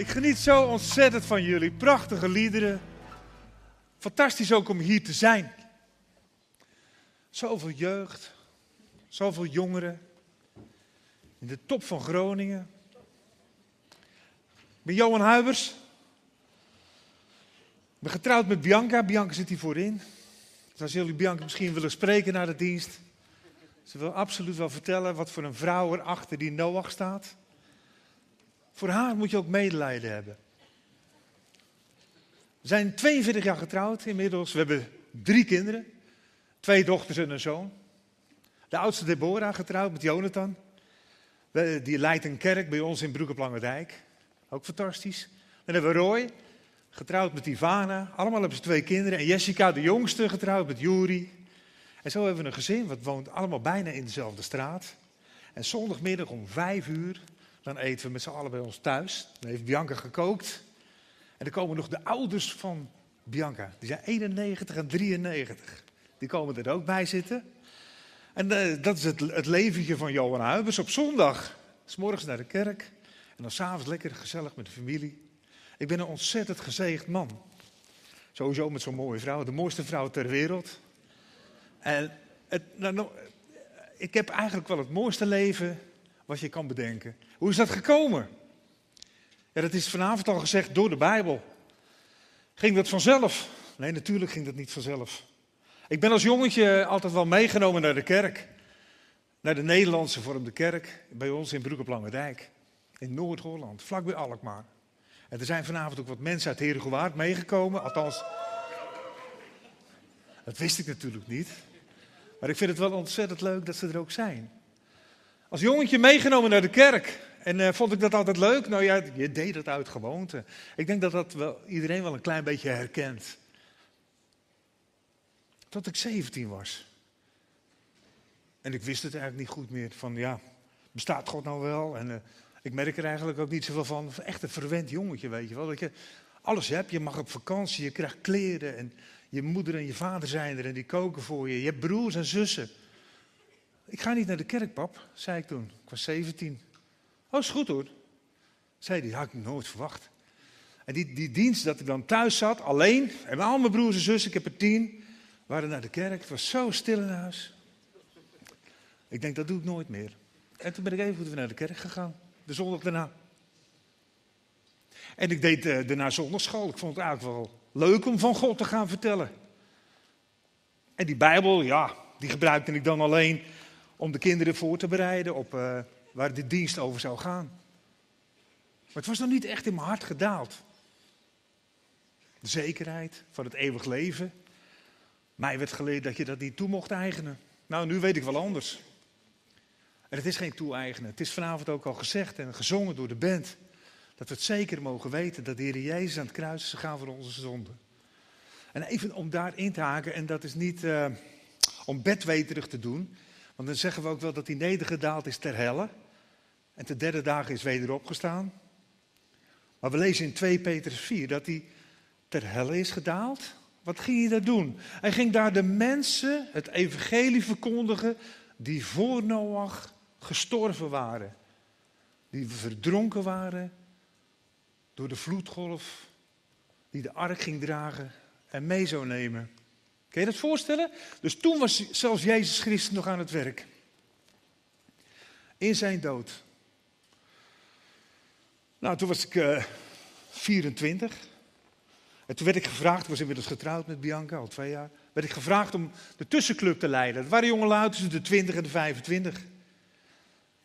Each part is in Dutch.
Ik geniet zo ontzettend van jullie. Prachtige liederen. Fantastisch ook om hier te zijn. Zoveel jeugd. Zoveel jongeren. In de top van Groningen. Ik ben Johan Huibers. Ik ben getrouwd met Bianca. Bianca zit hier voorin. Dus als jullie Bianca misschien willen spreken na de dienst. Ze wil absoluut wel vertellen wat voor een vrouw er achter die Noach staat. Voor haar moet je ook medelijden hebben. We zijn 42 jaar getrouwd inmiddels. We hebben drie kinderen. Twee dochters en een zoon. De oudste Deborah getrouwd met Jonathan. Die leidt een kerk bij ons in Broek op. Ook fantastisch. Dan hebben we Roy, getrouwd met Ivana. Allemaal hebben ze twee kinderen. En Jessica, de jongste, getrouwd met Juri. En zo hebben we een gezin, wat woont allemaal bijna in dezelfde straat. En zondagmiddag om vijf uur, dan eten we met z'n allen bij ons thuis. Dan heeft Bianca gekookt. En dan komen nog de ouders van Bianca. Die zijn 91 en 93. Die komen er ook bij zitten. En uh, dat is het, het leventje van Johan Huibers. Op zondag, s morgens naar de kerk. En dan s'avonds lekker gezellig met de familie. Ik ben een ontzettend gezegend man. Sowieso met zo'n mooie vrouw. De mooiste vrouw ter wereld. En het, nou, nou, ik heb eigenlijk wel het mooiste leven wat je kan bedenken. Hoe is dat gekomen? Ja, dat is vanavond al gezegd door de Bijbel. Ging dat vanzelf? Nee, natuurlijk ging dat niet vanzelf. Ik ben als jongetje altijd wel meegenomen naar de kerk. Naar de Nederlandse vormde kerk bij ons in Broek op Lange Dijk. In Noord-Holland, vlakbij Alkmaar. En er zijn vanavond ook wat mensen uit Herengewaard meegekomen. Althans, dat wist ik natuurlijk niet. Maar ik vind het wel ontzettend leuk dat ze er ook zijn. Als jongetje meegenomen naar de kerk. En uh, vond ik dat altijd leuk? Nou ja, je deed dat uit gewoonte. Ik denk dat dat wel, iedereen wel een klein beetje herkent. Tot ik 17 was. En ik wist het eigenlijk niet goed meer. Van ja, bestaat God nou wel? En uh, ik merk er eigenlijk ook niet zoveel van. Echt een verwend jongetje, weet je wel. Dat je alles hebt. Je mag op vakantie, je krijgt kleren. En je moeder en je vader zijn er en die koken voor je. Je hebt broers en zussen. Ik ga niet naar de kerk, pap, zei ik toen. Ik was 17. Oh, is goed hoor. Zei die, had ik nooit verwacht. En die, die dienst dat ik dan thuis zat, alleen, en al mijn broers en zussen, ik heb er tien, waren naar de kerk. Het was zo stil in huis. Ik denk, dat doe ik nooit meer. En toen ben ik even weer naar de kerk gegaan, de zondag daarna. En ik deed uh, daarna zondagschool. Ik vond het eigenlijk wel leuk om van God te gaan vertellen. En die Bijbel, ja, die gebruikte ik dan alleen om de kinderen voor te bereiden op uh, waar de dienst over zou gaan. Maar het was nog niet echt in mijn hart gedaald. De zekerheid van het eeuwig leven. Mij werd geleerd dat je dat niet toe mocht eigenen. Nou, nu weet ik wel anders. En het is geen toe-eigenen. Het is vanavond ook al gezegd en gezongen door de band. Dat we het zeker mogen weten dat de Heer Jezus aan het kruis is gegaan voor onze zonden. En even om daarin te haken, en dat is niet uh, om bedweterig te doen. Want dan zeggen we ook wel dat hij nedergedaald is ter helle. En de derde dagen is weder opgestaan. Maar we lezen in 2 Petrus 4 dat hij ter helle is gedaald. Wat ging hij daar doen? Hij ging daar de mensen het evangelie verkondigen die voor Noach gestorven waren. Die verdronken waren door de vloedgolf die de ark ging dragen en mee zou nemen. Kun je dat voorstellen? Dus toen was zelfs Jezus Christus nog aan het werk. In zijn dood. Nou, toen was ik uh, eh, 24. En toen werd ik gevraagd, ik was inmiddels getrouwd met Bianca, al twee jaar. Werd ik gevraagd om de tussenclub te leiden. Dat waren jongelui tussen de 20 en de 25.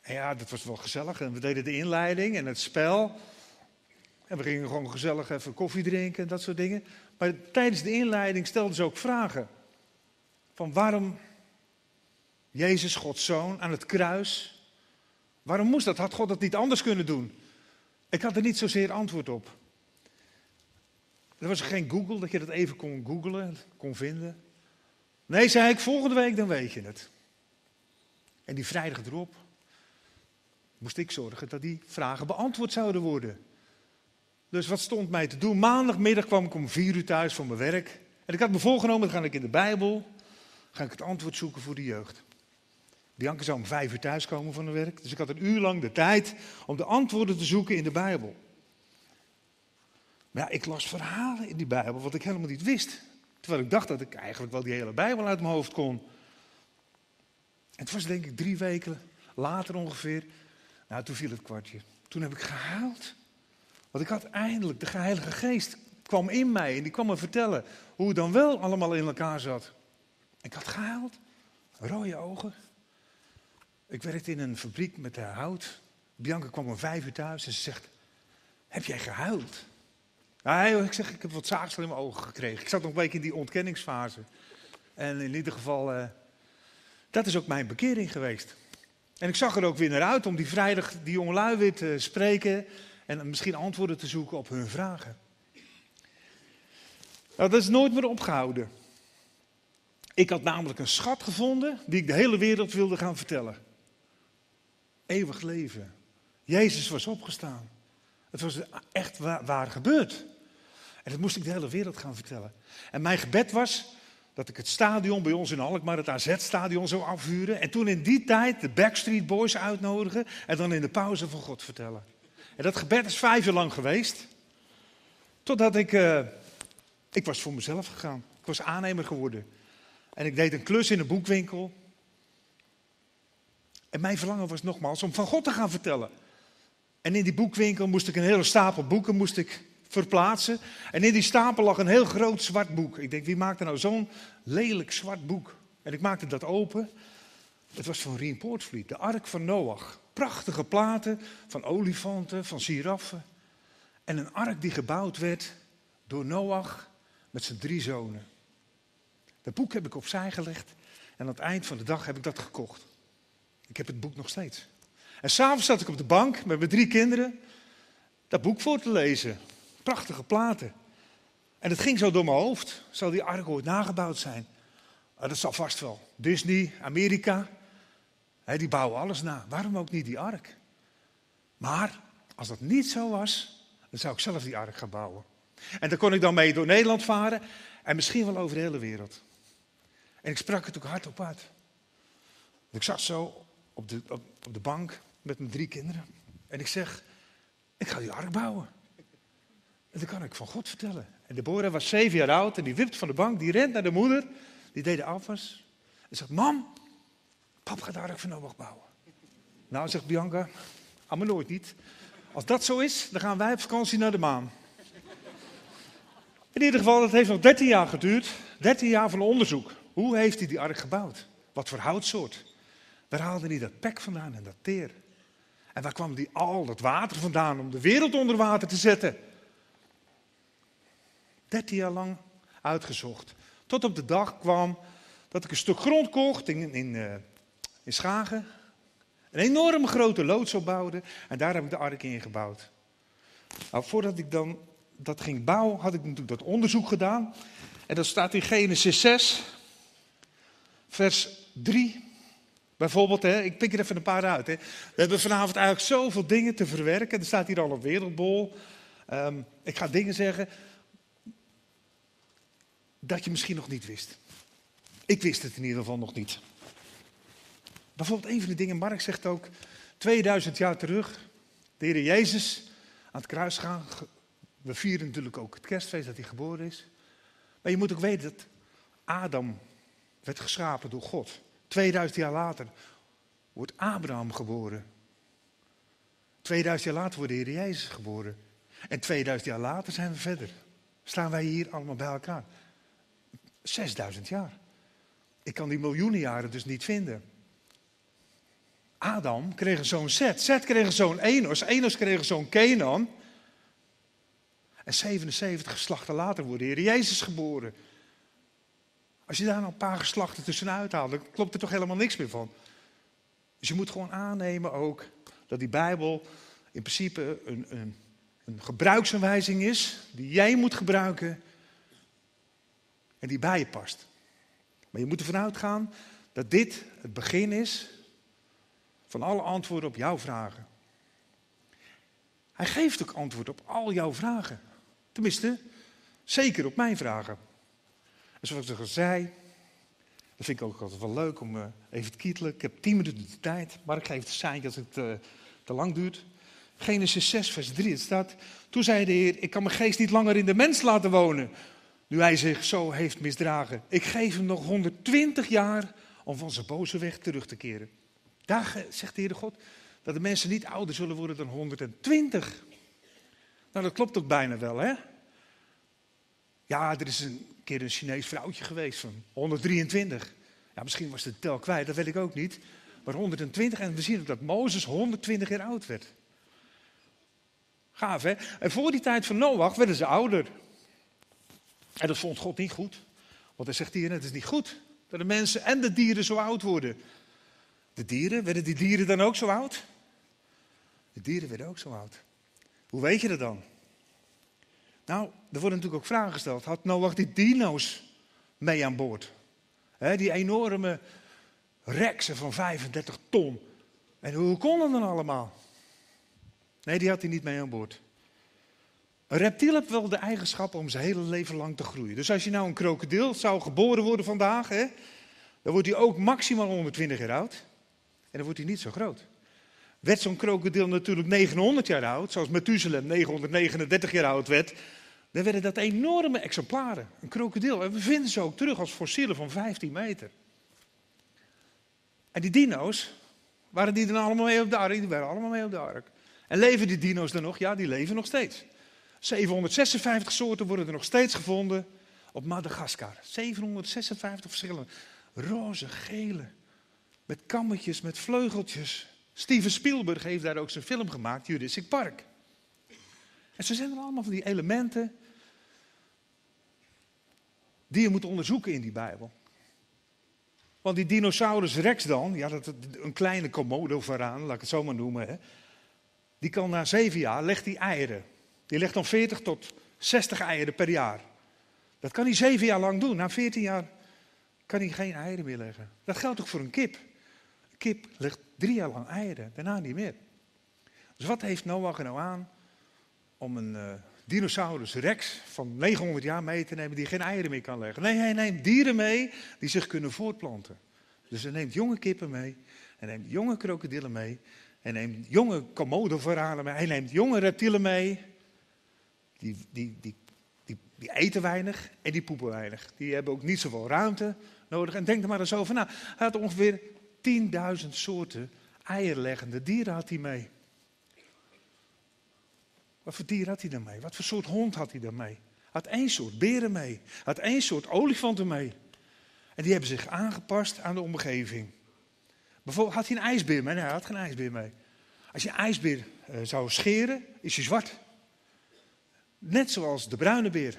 En ja, dat was wel gezellig. En we deden de inleiding en het spel. En we gingen gewoon gezellig even koffie drinken en dat soort dingen. Maar tijdens de inleiding stelden ze ook vragen. Van waarom Jezus, Gods zoon, aan het kruis. Waarom moest dat? Had God dat niet anders kunnen doen? Ik had er niet zozeer antwoord op. Er was geen Google, dat je dat even kon googlen, kon vinden. Nee, zei ik, volgende week dan weet je het. En die vrijdag erop moest ik zorgen dat die vragen beantwoord zouden worden. Dus wat stond mij te doen? Maandagmiddag kwam ik om vier uur thuis van mijn werk. En ik had me voorgenomen, dan ga ik in de Bijbel, ga ik het antwoord zoeken voor de jeugd. Bianca zou om vijf uur thuiskomen van haar werk. Dus ik had een uur lang de tijd om de antwoorden te zoeken in de Bijbel. Maar ja, ik las verhalen in die Bijbel wat ik helemaal niet wist. Terwijl ik dacht dat ik eigenlijk wel die hele Bijbel uit mijn hoofd kon. Het was denk ik drie weken later ongeveer. Nou, toen viel het kwartje. Toen heb ik gehuild. Want ik had eindelijk, de Heilige Geest kwam in mij en die kwam me vertellen hoe het dan wel allemaal in elkaar zat. Ik had gehuild, rode ogen. Ik werkte in een fabriek met hout. Bianca kwam om vijf uur thuis en ze zegt, heb jij gehuild? Nee, ik zeg, ik heb wat zaagsel in mijn ogen gekregen. Ik zat nog een beetje in die ontkenningsfase. En in ieder geval, uh, dat is ook mijn bekering geweest. En ik zag er ook weer naar uit om die vrijdag die jongelui weer te spreken en misschien antwoorden te zoeken op hun vragen. Nou, dat is nooit meer opgehouden. Ik had namelijk een schat gevonden die ik de hele wereld wilde gaan vertellen. Eeuwig leven. Jezus was opgestaan. Het was echt waar, gebeurd. En dat moest ik de hele wereld gaan vertellen. En mijn gebed was dat ik het stadion bij ons in Alkmaar, het AZ-stadion, zou afvuren. En toen in die tijd de Backstreet Boys uitnodigen en dan in de pauze van God vertellen. En dat gebed is vijf jaar lang geweest. Totdat ik, uh, ik was voor mezelf gegaan. Ik was aannemer geworden. En ik deed een klus in een boekwinkel. En mijn verlangen was nogmaals om van God te gaan vertellen. En in die boekwinkel moest ik een hele stapel boeken moest ik verplaatsen. En in die stapel lag een heel groot zwart boek. Ik denk, wie maakte nou zo'n lelijk zwart boek? En ik maakte dat open. Het was van Rien Poortvliet, de Ark van Noach. Prachtige platen van olifanten, van giraffen. En een ark die gebouwd werd door Noach met zijn drie zonen. Dat boek heb ik opzij gelegd en aan het eind van de dag heb ik dat gekocht. Ik heb het boek nog steeds. En s'avonds zat ik op de bank met mijn drie kinderen dat boek voor te lezen. Prachtige platen. En het ging zo door mijn hoofd. Zal die ark ooit nagebouwd zijn? Ah, dat zal vast wel. Disney, Amerika, die bouwen alles na. Waarom ook niet die ark? Maar als dat niet zo was, dan zou ik zelf die ark gaan bouwen. En dan kon ik dan mee door Nederland varen en misschien wel over de hele wereld. En ik sprak het ook hardop uit. Ik zat zo op de, op, op de bank met mijn drie kinderen. En ik zeg, ik ga die ark bouwen. En dat kan ik van God vertellen. En Deborah was zeven jaar oud en die wipt van de bank, die rent naar de moeder, die deed de afwas. En zegt, mam, pap gaat van Noach bouwen. Nou, zegt Bianca, allemaal nooit niet. Als dat zo is, dan gaan wij op vakantie naar de maan. In ieder geval, het heeft nog 13 jaar geduurd. 13 jaar van onderzoek. Hoe heeft hij die ark gebouwd? Wat voor houtsoort? Waar haalde hij dat pek vandaan en dat teer? En waar kwam die al dat water vandaan om de wereld onder water te zetten? 13 jaar lang uitgezocht. Tot op de dag kwam dat ik een stuk grond kocht in, in, uh, in Schagen. Een enorme grote loods opbouwde en daar heb ik de ark in gebouwd. Nou, voordat ik dan dat ging bouwen, had ik natuurlijk dat onderzoek gedaan. En dat staat in Genesis 6, vers 3. Bijvoorbeeld, hè, ik pik er even een paar uit. Hè. We hebben vanavond eigenlijk zoveel dingen te verwerken. Er staat hier al een wereldbol. Um, ik ga dingen zeggen dat je misschien nog niet wist. Ik wist het in ieder geval nog niet. Bijvoorbeeld een van de dingen, Mark zegt ook, 2000 jaar terug, de Heer Jezus aan het kruis gaan. We vieren natuurlijk ook het kerstfeest dat hij geboren is. Maar je moet ook weten dat Adam werd geschapen door God. 2000 jaar later wordt Abraham geboren. 2000 jaar later wordt de Heer Jezus geboren. En 2000 jaar later zijn we verder. Staan wij hier allemaal bij elkaar. 6000 jaar. Ik kan die miljoenen jaren dus niet vinden. Adam kreeg een zoon Seth. Seth kreeg een zoon Enos. Enos kreeg een zoon Kenan. En 77 geslachten later wordt de Heer Jezus geboren. Als je daar nou een paar geslachten tussenuit haalt, dan klopt er toch helemaal niks meer van. Dus je moet gewoon aannemen ook dat die Bijbel in principe een, een, een gebruiksaanwijzing is, die jij moet gebruiken en die bij je past. Maar je moet ervan uitgaan dat dit het begin is van alle antwoorden op jouw vragen. Hij geeft ook antwoord op al jouw vragen. Tenminste, zeker op mijn vragen. En zoals ik al zei, dat vind ik ook altijd wel leuk om uh, even te kietelen. Ik heb tien minuten de tijd, maar ik geef het seintje als het uh, te lang duurt. Genesis 6, vers 3. Het staat, toen zei de Heer, ik kan mijn geest niet langer in de mens laten wonen. Nu hij zich zo heeft misdragen. Ik geef hem nog 120 jaar om van zijn boze weg terug te keren. Daar zegt de Heere God dat de mensen niet ouder zullen worden dan 120. Nou, dat klopt ook bijna wel, hè? Ja, er is een keer een Chinees vrouwtje geweest van 123. Ja, misschien was de tel kwijt, dat weet ik ook niet. Maar 120 en we zien ook dat Mozes 120 jaar oud werd. Gaaf, hè? En voor die tijd van Noach werden ze ouder. En dat vond God niet goed. Want hij zegt hier, het is niet goed dat de mensen en de dieren zo oud worden. De dieren, werden die dieren dan ook zo oud? De dieren werden ook zo oud. Hoe weet je dat dan? Nou, er worden natuurlijk ook vragen gesteld. Had Noach die dino's mee aan boord? die enorme reksen van 35 ton. En hoe kon dat dan allemaal? Nee, die had hij niet mee aan boord. Een reptiel heeft wel de eigenschap om zijn hele leven lang te groeien. Dus als je nou een krokodil zou geboren worden vandaag, dan wordt hij ook maximaal 120 jaar oud. En dan wordt hij niet zo groot. Werd zo'n krokodil natuurlijk 900 jaar oud, zoals Methuselem 939 jaar oud werd, dan werden dat enorme exemplaren. Een krokodil. En we vinden ze ook terug als fossielen van 15 meter. En die dino's, waren die dan allemaal mee op de ark? Die waren allemaal mee op de ark. En leven die dino's dan nog? Ja, die leven nog steeds. 756 soorten worden er nog steeds gevonden op Madagaskar. 756 verschillende. Roze, gele, met kammetjes, met vleugeltjes. Steven Spielberg heeft daar ook zijn film gemaakt, Jurassic Park. En zo zijn er allemaal van die elementen die je moet onderzoeken in die Bijbel. Want die dinosaurus rex dan, ja, dat, een kleine komodo vooraan, laat ik het zo maar noemen. Hè, die kan na zeven jaar, legt die eieren. Die legt dan 40 tot 60 eieren per jaar. Dat kan hij zeven jaar lang doen. Na 14 jaar kan hij geen eieren meer leggen. Dat geldt ook voor een kip. Kip legt drie jaar lang eieren, daarna niet meer. Dus wat heeft Noach er nou aan om een uh, dinosaurus rex van 900 jaar mee te nemen die geen eieren meer kan leggen? Nee, hij neemt dieren mee die zich kunnen voortplanten. Dus hij neemt jonge kippen mee, hij neemt jonge krokodillen mee, hij neemt jonge komodo-verhalen mee, hij neemt jonge reptielen mee. Die, die, die, die, die eten weinig en die poepen weinig. Die hebben ook niet zoveel ruimte nodig. En denk er maar eens over na. Hij had ongeveer 10.000 soorten eierleggende dieren had hij mee. Wat voor dier had hij dan mee? Wat voor soort hond had hij dan mee? Had één soort beren mee. Had één soort olifanten mee. En die hebben zich aangepast aan de omgeving. Bijvoorbeeld had hij een ijsbeer mee? Nee, hij had geen ijsbeer mee. Als je een ijsbeer uh, zou scheren, is hij zwart. Net zoals de bruine beer.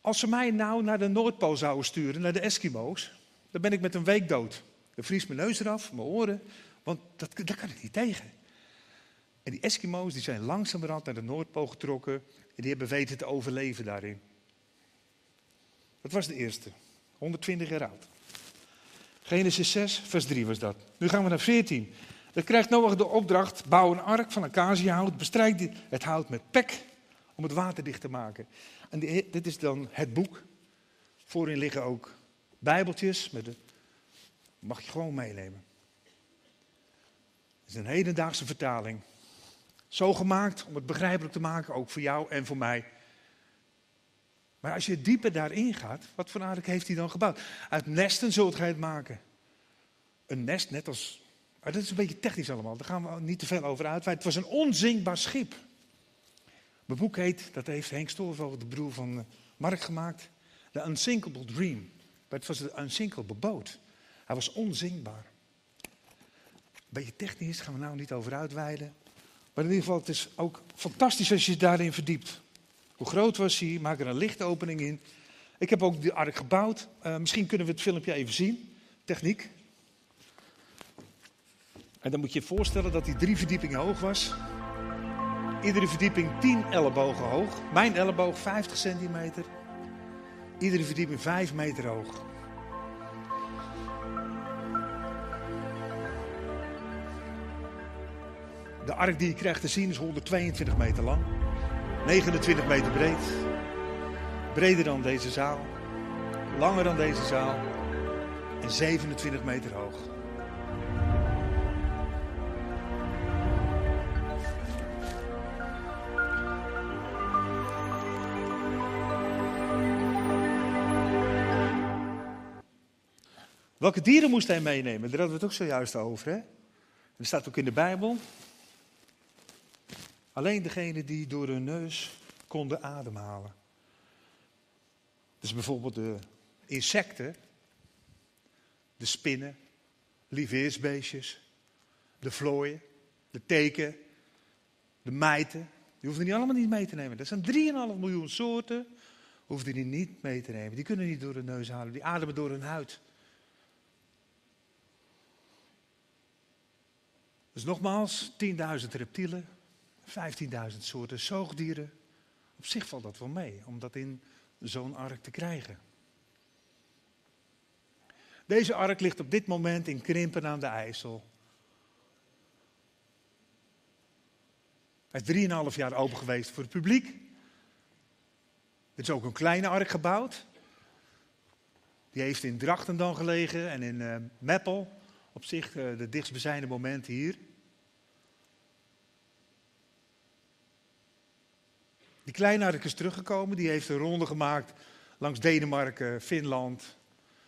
Als ze mij nou naar de Noordpool zouden sturen, naar de Eskimo's, dan ben ik met een week dood. Dan vriest mijn neus eraf, mijn oren, want dat, daar kan ik niet tegen. En die Eskimo's die zijn langzamerhand naar de Noordpool getrokken en die hebben weten te overleven daarin. Dat was de eerste, 120 jaar oud. Genesis 6, vers 3 was dat. Nu gaan we naar 14. Dan krijgt Noach de opdracht, bouw een ark van acaciahout, bestrijk het hout met pek om het water dicht te maken. En dit is dan het boek. Voorin liggen ook bijbeltjes, met de, mag je gewoon meenemen. Het is een hedendaagse vertaling. Zo gemaakt om het begrijpelijk te maken, ook voor jou en voor mij. Maar als je dieper daarin gaat, wat voor aardig heeft hij dan gebouwd? Uit nesten zult gij het maken. Een nest, net als. Maar dat is een beetje technisch allemaal, daar gaan we niet te veel over uitweiden. Het was een onzinkbaar schip. Mijn boek heet, dat heeft Henk Stolveld, de broer van eh, Mark, gemaakt. The Unsinkable Dream. Maar het was een unsinkable boot. Hij was onzinkbaar. Een beetje technisch, gaan we nou niet over uitweiden. Maar in ieder geval, het is ook fantastisch als je je daarin verdiept. Hoe groot was hij? Maak er een lichtopening in. Ik heb ook de ark gebouwd. Uh, misschien kunnen we het filmpje even zien. Techniek. En dan moet je je voorstellen dat hij drie verdiepingen hoog was. Iedere verdieping 10 ellebogen hoog. Mijn elleboog 50 centimeter. Iedere verdieping 5 meter hoog. De ark die je krijgt te zien is 122 meter lang. 29 meter breed. Breder dan deze zaal. Langer dan deze zaal. En 27 meter hoog. Welke dieren moest hij meenemen? Daar hadden we het ook zojuist over. Hè? Er staat ook in de Bijbel. Alleen degene die door hun neus konden ademhalen. Dus bijvoorbeeld de insecten, de spinnen, lieveersbeestjes, de vlooien, de teken, de mijten. Die hoefden die allemaal niet mee te nemen. Dat zijn 3,5 miljoen soorten. Hoefden die niet mee te nemen. Die kunnen niet door hun neus halen. Die ademen door hun huid. Dus nogmaals, 10.000 reptielen, 15.000 soorten zoogdieren. Op zich valt dat wel mee, om dat in zo'n ark te krijgen. Deze ark ligt op dit moment in Krimpen aan de IJssel. Hij is 3,5 jaar open geweest voor het publiek. Er is ook een kleine ark gebouwd. Die heeft in Drachten dan gelegen en in uh, Meppel. Op zich uh, de dichtstbijzijnde moment hier. Die kleine ark is teruggekomen. Die heeft een ronde gemaakt langs Denemarken, Finland,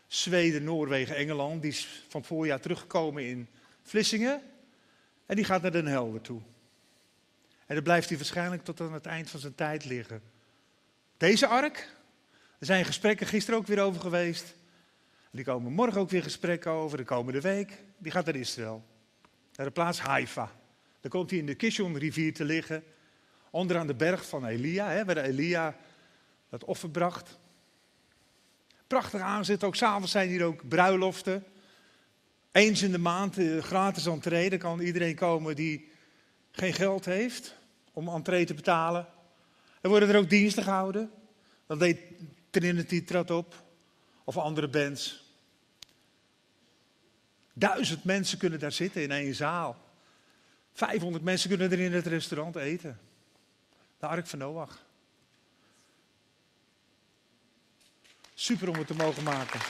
Zweden, Noorwegen, Engeland. Die is van het voorjaar teruggekomen in Vlissingen. En die gaat naar Den Helder toe. En dan blijft hij waarschijnlijk tot aan het eind van zijn tijd liggen. Deze ark, er zijn gesprekken gisteren ook weer over geweest. Die komen morgen ook weer gesprekken over, de komende week. Die gaat naar Israël, naar de plaats Haifa. Dan komt hij in de Kishon-rivier te liggen, onderaan de berg van Elia, hè, waar Elia dat offer bracht. Prachtig aanzet, ook s'avonds zijn hier ook bruiloften. Eens in de maand eh, gratis entree, dan kan iedereen komen die geen geld heeft om entree te betalen. Er worden er ook diensten gehouden. Dan deed Trinity trad op. Of andere bands. Duizend mensen kunnen daar zitten in één zaal. 500 mensen kunnen er in het restaurant eten. De Ark van Noach. Super om het te mogen maken.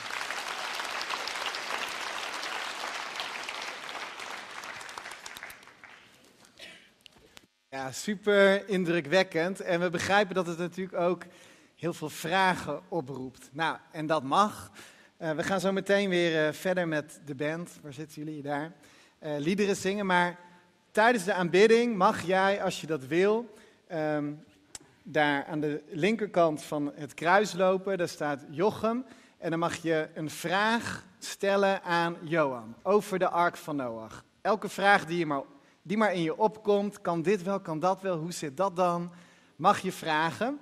Ja, super indrukwekkend. En we begrijpen dat het natuurlijk ook heel veel vragen oproept. Nou, en dat mag. Uh, we gaan zo meteen weer uh, verder met de band. Waar zitten jullie daar? Uh, liederen zingen. Maar tijdens de aanbidding mag jij, als je dat wil, um, daar aan de linkerkant van het kruis lopen. Daar staat Jochem. En dan mag je een vraag stellen aan Johan over de ark van Noach. Elke vraag die je maar die maar in je opkomt. Kan dit wel, kan dat wel, hoe zit dat dan? Mag je vragen.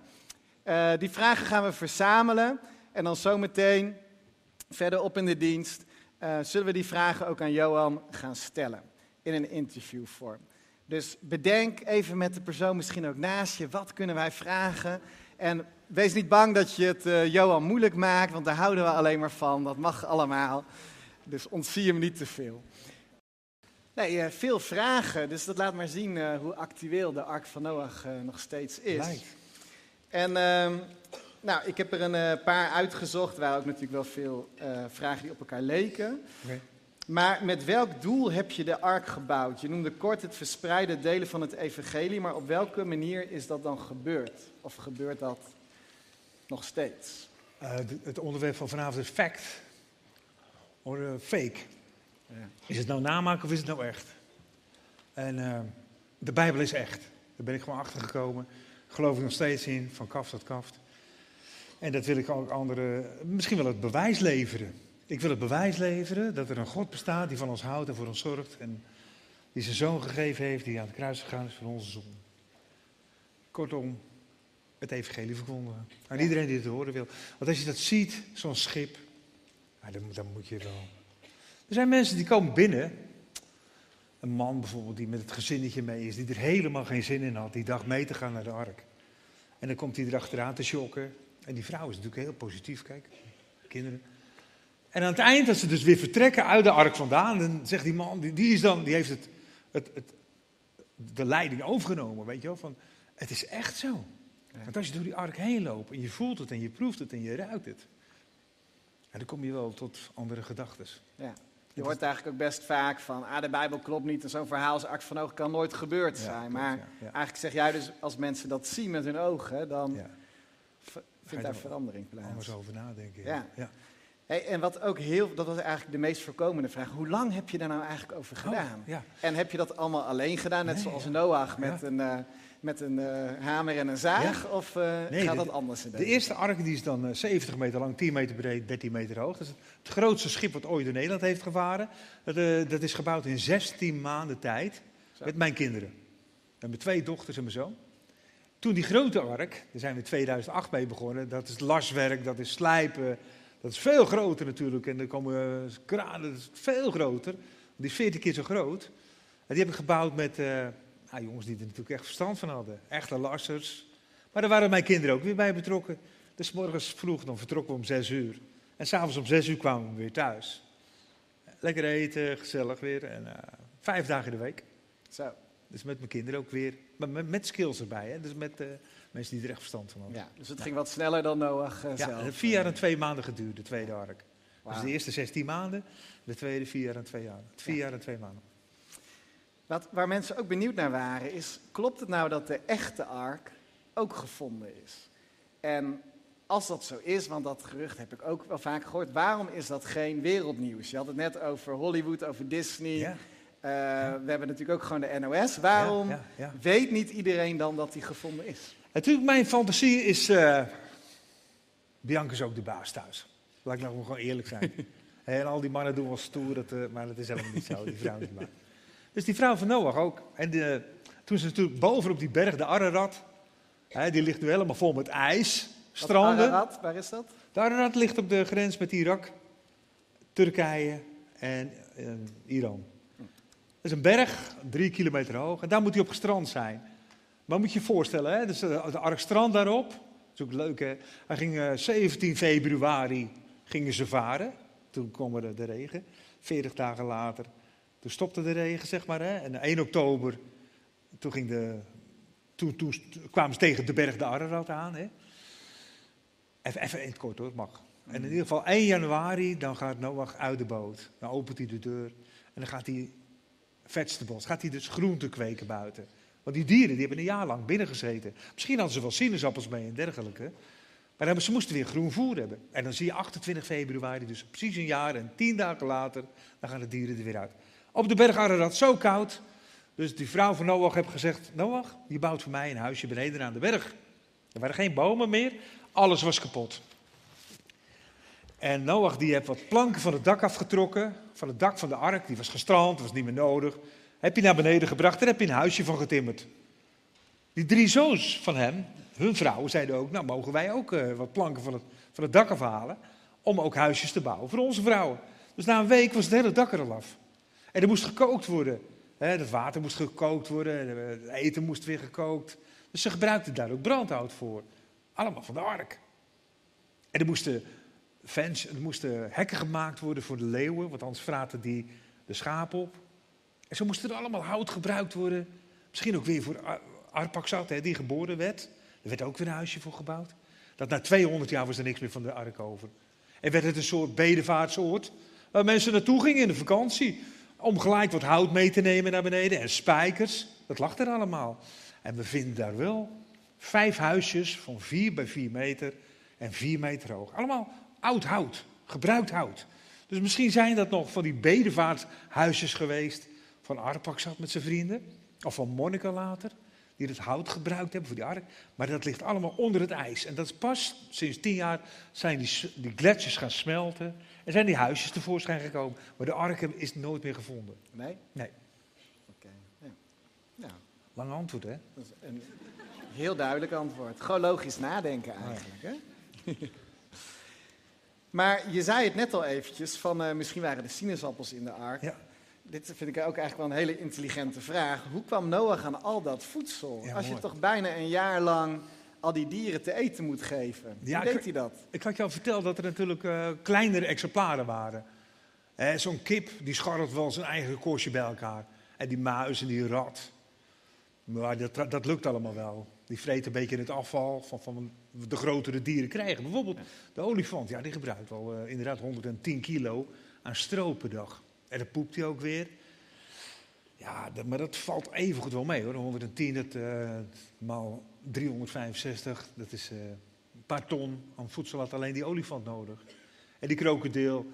Die vragen gaan we verzamelen en dan zometeen verderop in de dienst uh, zullen we die vragen ook aan Johan gaan stellen in een interviewvorm. Dus bedenk even met de persoon misschien ook naast je, wat kunnen wij vragen? En wees niet bang dat je het uh, Johan moeilijk maakt, want daar houden we alleen maar van. Dat mag allemaal. Dus ontzie hem niet te veel. Nee, uh, veel vragen, dus dat laat maar zien hoe actueel de Ark van Noach nog steeds is. Lijkt. En ehm, nou, ik heb er een paar uitgezocht, waar ook natuurlijk wel veel vragen die op elkaar leken. Okay. Maar met welk doel heb je de ark gebouwd? Je noemde kort het verspreiden delen van het evangelie, maar op welke manier is dat dan gebeurd? Of gebeurt dat nog steeds? het onderwerp van vanavond is fact, of fake. Ja. Is het nou namaken of is het nou echt? En uh, de Bijbel is echt. Daar ben ik gewoon achter gekomen. Geloof ik nog steeds in, van kaft tot kaft. En dat wil ik ook anderen, misschien wel het bewijs leveren. Ik wil het bewijs leveren dat er een God bestaat die van ons houdt en voor ons zorgt. En die zijn zoon gegeven heeft, die aan het kruis gegaan is voor onze zon. Kortom, het evangelie verkondigen. Aan iedereen die het horen wil. Want als je dat ziet, zo'n schip, dan, dan moet je wel er zijn mensen die komen binnen. Een man bijvoorbeeld die met het gezinnetje mee is, die er helemaal geen zin in had, die dacht mee te gaan naar de ark. En dan komt hij erachteraan te shocken. En die vrouw is natuurlijk heel positief, kijk, kinderen. En aan het eind, als ze dus weer vertrekken uit de ark vandaan, dan zegt die man, die, die is dan, die heeft het, het, het, de leiding overgenomen, weet je wel, van het is echt zo. Want als je door die ark heen loopt en je voelt het en je proeft het en je ruikt het, en dan kom je wel tot andere gedachten. Ja. Je hoort eigenlijk ook best vaak van, ah, de Bijbel klopt niet en zo'n verhaal als Ark van Oog kan nooit gebeurd zijn. Ja, maar ja, ja. eigenlijk zeg jij dus, als mensen dat zien met hun ogen, dan vindt daar verandering plaats. Anders over nadenken. Ja. Hey, en wat ook heel, dat was eigenlijk de meest voorkomende vraag. Hoe lang heb je daar nou eigenlijk over gedaan? Oh, ja. En heb je dat allemaal alleen gedaan, net Nee, zoals. Noach met een, eh, met een eh, hamer en een zaag? Of eh, Nee, gaat de- dat anders? in De eerste ark die is dan eh, 70 meter lang, 10 meter breed, 13 meter hoog. Dat is het grootste schip wat ooit door Nederland heeft gevaren. Dat, dat is gebouwd in 16 maanden tijd Zo. met mijn kinderen. En mijn twee dochters en mijn zoon. Toen die grote ark, daar zijn we in 2008 mee begonnen. Dat is laswerk, dat is slijpen. Dat is veel groter natuurlijk. En er komen eh, kranen, dat is veel groter. Die is 14 keer zo groot. En die heb ik gebouwd met eh, nou, jongens die er natuurlijk echt verstand van hadden. Echte lassers. Maar daar waren mijn kinderen ook weer bij betrokken. Dus morgens vroeg, dan vertrokken we om 6 uur. En s'avonds om 6 uur kwamen we weer thuis. Lekker eten, gezellig weer. En eh, vijf dagen in de week. Zo, Dus met mijn kinderen ook weer. Maar met, met skills erbij. Hè? Dus met eh, mensen die er echt verstand van hadden. ja. Dus het ging wat sneller dan Noach eh, Ja, zelf. het heeft vier jaar en twee maanden geduurd, de tweede ark. Dus de eerste 16 maanden, de tweede vier jaar en twee jaar. Vier Ja. jaar en twee maanden. Wat, waar mensen ook benieuwd naar waren, is: klopt het nou dat de echte ark ook gevonden is? En als dat zo is, want dat gerucht heb ik ook wel vaak gehoord, waarom is dat geen wereldnieuws? Je had het net over Hollywood, over Disney. Ja, Eh, We hebben natuurlijk ook gewoon de NOS. Waarom Ja, ja, ja. weet niet iedereen dan dat die gevonden is? Natuurlijk, mijn fantasie is. eh Bianca is ook de baas thuis. Laat ik nou gewoon eerlijk zijn. en al die mannen doen wel stoer, dat, eh, maar dat is helemaal niet zo. Die vrouw de baas. Dus die vrouw van Noach ook. En de, toen ze natuurlijk boven op die berg, de Ararat. Hè, die ligt nu helemaal vol met ijs. Stranden. Ararat, waar is dat? De Ararat ligt op de grens met Irak, Turkije en eh, Iran. Is een berg, drie kilometer hoog, en daar moet hij op gestrand zijn. Maar moet je je voorstellen, hè? Dus de, de daarop. Dat is ook leuk, hè? Hij ging eh, 17 februari gingen ze varen. Toen kwam er de regen. 40 dagen later, toen stopte de regen, zeg maar. Hè? En 1 oktober, toen, ging de, toen kwamen ze tegen de berg de Ararat aan. Hè? Even, even in het kort hoor, mag. En in ieder geval 1 januari, dan gaat Noach uit de boot. Dan opent hij de deur en dan gaat hij vegetables, gaat hij dus groenten kweken buiten. Want die dieren die hebben een jaar lang binnen gezeten. Misschien hadden ze wel sinaasappels mee en dergelijke. Maar ze moesten weer groen voer hebben. En dan zie je 28 februari, dus precies een jaar en tien dagen later, dan gaan de dieren er weer uit. Op de berg Ararat, zo koud. Dus die vrouw van Noach heeft gezegd, Noach, je bouwt voor mij een huisje beneden aan de berg. Er waren geen bomen meer, alles was kapot. En Noach die heeft wat planken van het dak afgetrokken, van het dak van de ark, die was gestrand, was niet meer nodig. Heb je naar beneden gebracht, daar heb je een huisje van getimmerd. Die drie zoons van hem, hun vrouwen, zeiden ook, nou mogen wij ook eh, wat planken van het, van het dak afhalen, om ook huisjes te bouwen voor onze vrouwen. Dus na een week was het hele dak er al af. En er moest gekookt worden. Hè, het water moest gekookt worden, het eten moest weer gekookt. Dus ze gebruikten daar ook brandhout voor. Allemaal van de ark. En er moesten, fans, er moesten hekken gemaakt worden voor de leeuwen, want anders vraten die de schapen op. En zo moest er allemaal hout gebruikt worden. Misschien ook weer voor Ar- Arpaksat, hè, die geboren werd. Er werd ook weer een huisje voor gebouwd. Dat na 200 jaar was er niks meer van de ark over. En werd het een soort bedevaartsoord waar mensen naartoe gingen in de vakantie. Om gelijk wat hout mee te nemen naar beneden en spijkers. Dat lag er allemaal. En we vinden daar wel vijf huisjes van 4 bij 4 meter en 4 meter hoog. Allemaal oud hout, gebruikt hout. Dus misschien zijn dat nog van die bedevaarthuisjes geweest van Arpaksat met zijn vrienden. Of van Monnika later, die het hout gebruikt hebben voor die ark. Maar dat ligt allemaal onder het ijs. En dat is pas sinds tien jaar zijn die, die gletsjers gaan smelten. En zijn die huisjes tevoorschijn gekomen. Maar de ark is nooit meer gevonden. Nee? Nee. Oké. Ja. Nou, Lang antwoord, hè? dat is een heel duidelijk antwoord. Gewoon logisch nadenken eigenlijk. Hè? maar je zei het net al eventjes, van eh, misschien waren de sinaasappels in de ark. Ja. Dit vind ik ook eigenlijk wel een hele intelligente vraag. Hoe kwam Noach aan al dat voedsel? Ja, Als je toch bijna een jaar lang al die dieren te eten moet geven. Ja, Hoe deed hij dat? Ik had je al verteld dat er natuurlijk eh, kleinere exemplaren waren. Zo'n kip die scharrelt wel zijn eigen koosje bij elkaar. En die muis en die rat. Maar dat, dat lukt allemaal wel. Die vreet een beetje het afval van, van de grotere dieren krijgen. Bijvoorbeeld de olifant, ja, die gebruikt wel eh, inderdaad 110 kilo aan stro per dag. En dan poept hij ook weer. Ja, dat, maar dat valt even goed wel mee hoor. 110 dat, eh, maal 365, dat is eh, een paar ton aan voedsel had alleen die olifant nodig. En die krokodil,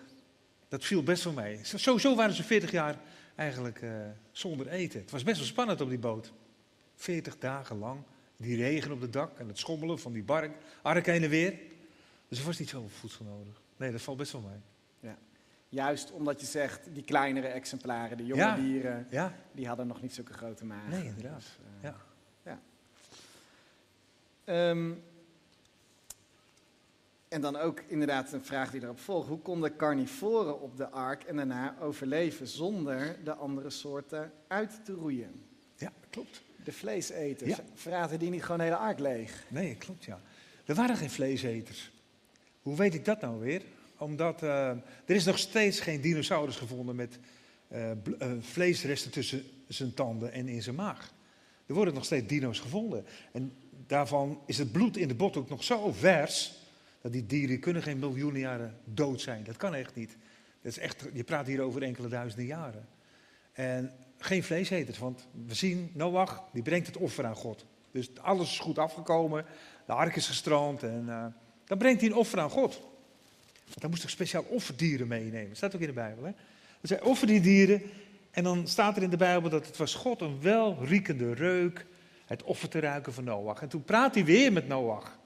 dat viel best wel mee. Sowieso waren ze 40 jaar eigenlijk uh, zonder eten. Het was best wel spannend op die boot. 40 dagen lang. Die regen op het dak en het schommelen van die bark, ark heen en weer. Dus er was niet zoveel voedsel nodig. Nee, dat valt best wel mee. Ja. Juist omdat je zegt, die kleinere exemplaren, de jonge dieren, ja. die hadden nog niet zulke grote magen. Nee, inderdaad. Dus, uh, ja. ja. Um, en dan ook inderdaad een vraag die erop volgt. Hoe konden carnivoren op de ark en daarna overleven zonder de andere soorten uit te roeien? Ja, klopt. De vleeseters, ja. verraten die niet gewoon de hele ark leeg? Nee, klopt ja. Er waren geen vleeseters. Hoe weet ik dat nou weer? Omdat uh, er is nog steeds geen dinosaurus gevonden met uh, vleesresten tussen zijn tanden en in zijn maag. Er worden nog steeds dino's gevonden. En daarvan is het bloed in de bot ook nog zo vers dat die dieren kunnen geen miljoenen jaren dood zijn. Dat kan echt niet. Dat is echt, je praat hier over enkele duizenden jaren. En geen vleeseters, want we zien Noach, die brengt het offer aan God. Dus alles is goed afgekomen, de ark is gestrand en uh, dan brengt hij een offer aan God. Want dan moest ik speciaal offerdieren meenemen. Dat staat ook in de Bijbel. Hè? Dat zijn offerdieren en dan staat er in de Bijbel dat het was God een welriekende reuk, het offer te ruiken van Noach. En toen praat hij weer met Noach.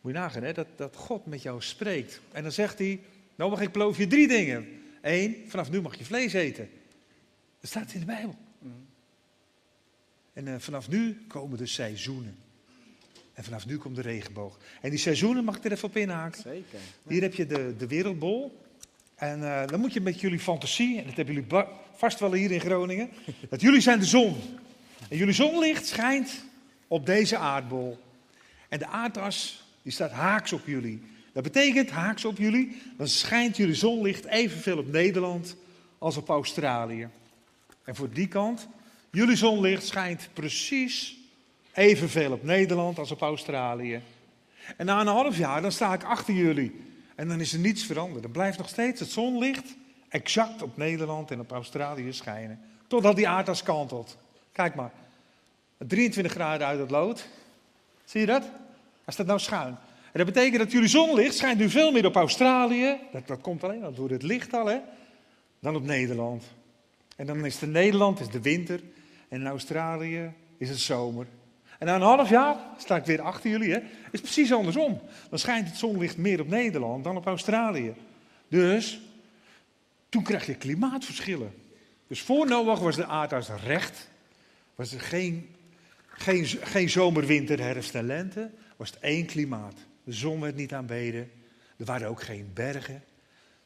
Moet je nagaan, hè? Dat, dat God met jou spreekt. En dan zegt hij, mag ik beloof je drie dingen. Eén, vanaf nu mag je vlees eten. Dat staat in de Bijbel. En uh, vanaf nu komen de seizoenen. En vanaf nu komt de regenboog. En die seizoenen mag ik er even op inhaken. Zeker. Hier heb je de, de wereldbol. En uh, dan moet je met jullie fantasie, en dat hebben jullie vast wel hier in Groningen, dat jullie zijn de zon. En jullie zonlicht schijnt op deze aardbol. En de aardas die staat haaks op jullie. Dat betekent haaks op jullie, dan schijnt jullie zonlicht evenveel op Nederland als op Australië. En voor die kant, jullie zonlicht schijnt precies evenveel op Nederland als op Australië. En na een half jaar, dan sta ik achter jullie. En dan is er niets veranderd. Dan blijft nog steeds het zonlicht exact op Nederland en op Australië schijnen. Totdat die aardas kantelt. Kijk maar, 23 graden uit het lood. Zie je dat? Hij staat nou schuin. En dat betekent dat jullie zonlicht schijnt nu veel meer op Australië. Dat, dat komt alleen al door het licht al, hè. Dan op Nederland. En dan is het Nederland is de winter. En in Australië is het zomer. En na een half jaar sta ik weer achter jullie, hè. is precies andersom. Dan schijnt het zonlicht meer op Nederland dan op Australië. Dus toen krijg je klimaatverschillen. Dus voor Noach was de aardas recht. Was er geen, geen, geen zomer, winter, herfst en lente was het één klimaat. De zon werd niet aanbeden. Er waren ook geen bergen.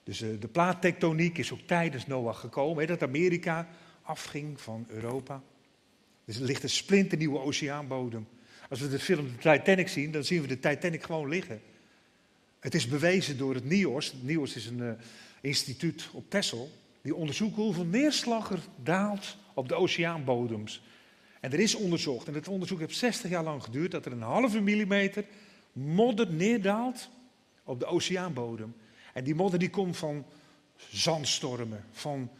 Dus uh, de plaattectoniek is ook tijdens Noach gekomen. Dat Amerika afging van Europa. Dus er ligt een splinternieuwe oceaanbodem. Als we de film de Titanic zien, dan zien we de Titanic gewoon liggen. Het is bewezen door het NIOS. Het NIOS is een uh, instituut op Texel. Die onderzoekt hoeveel neerslag er daalt op de oceaanbodems. En er is onderzocht, en het onderzoek heeft 60 jaar lang geduurd, dat er een halve millimeter modder neerdaalt op de oceaanbodem. En die modder die komt van zandstormen, van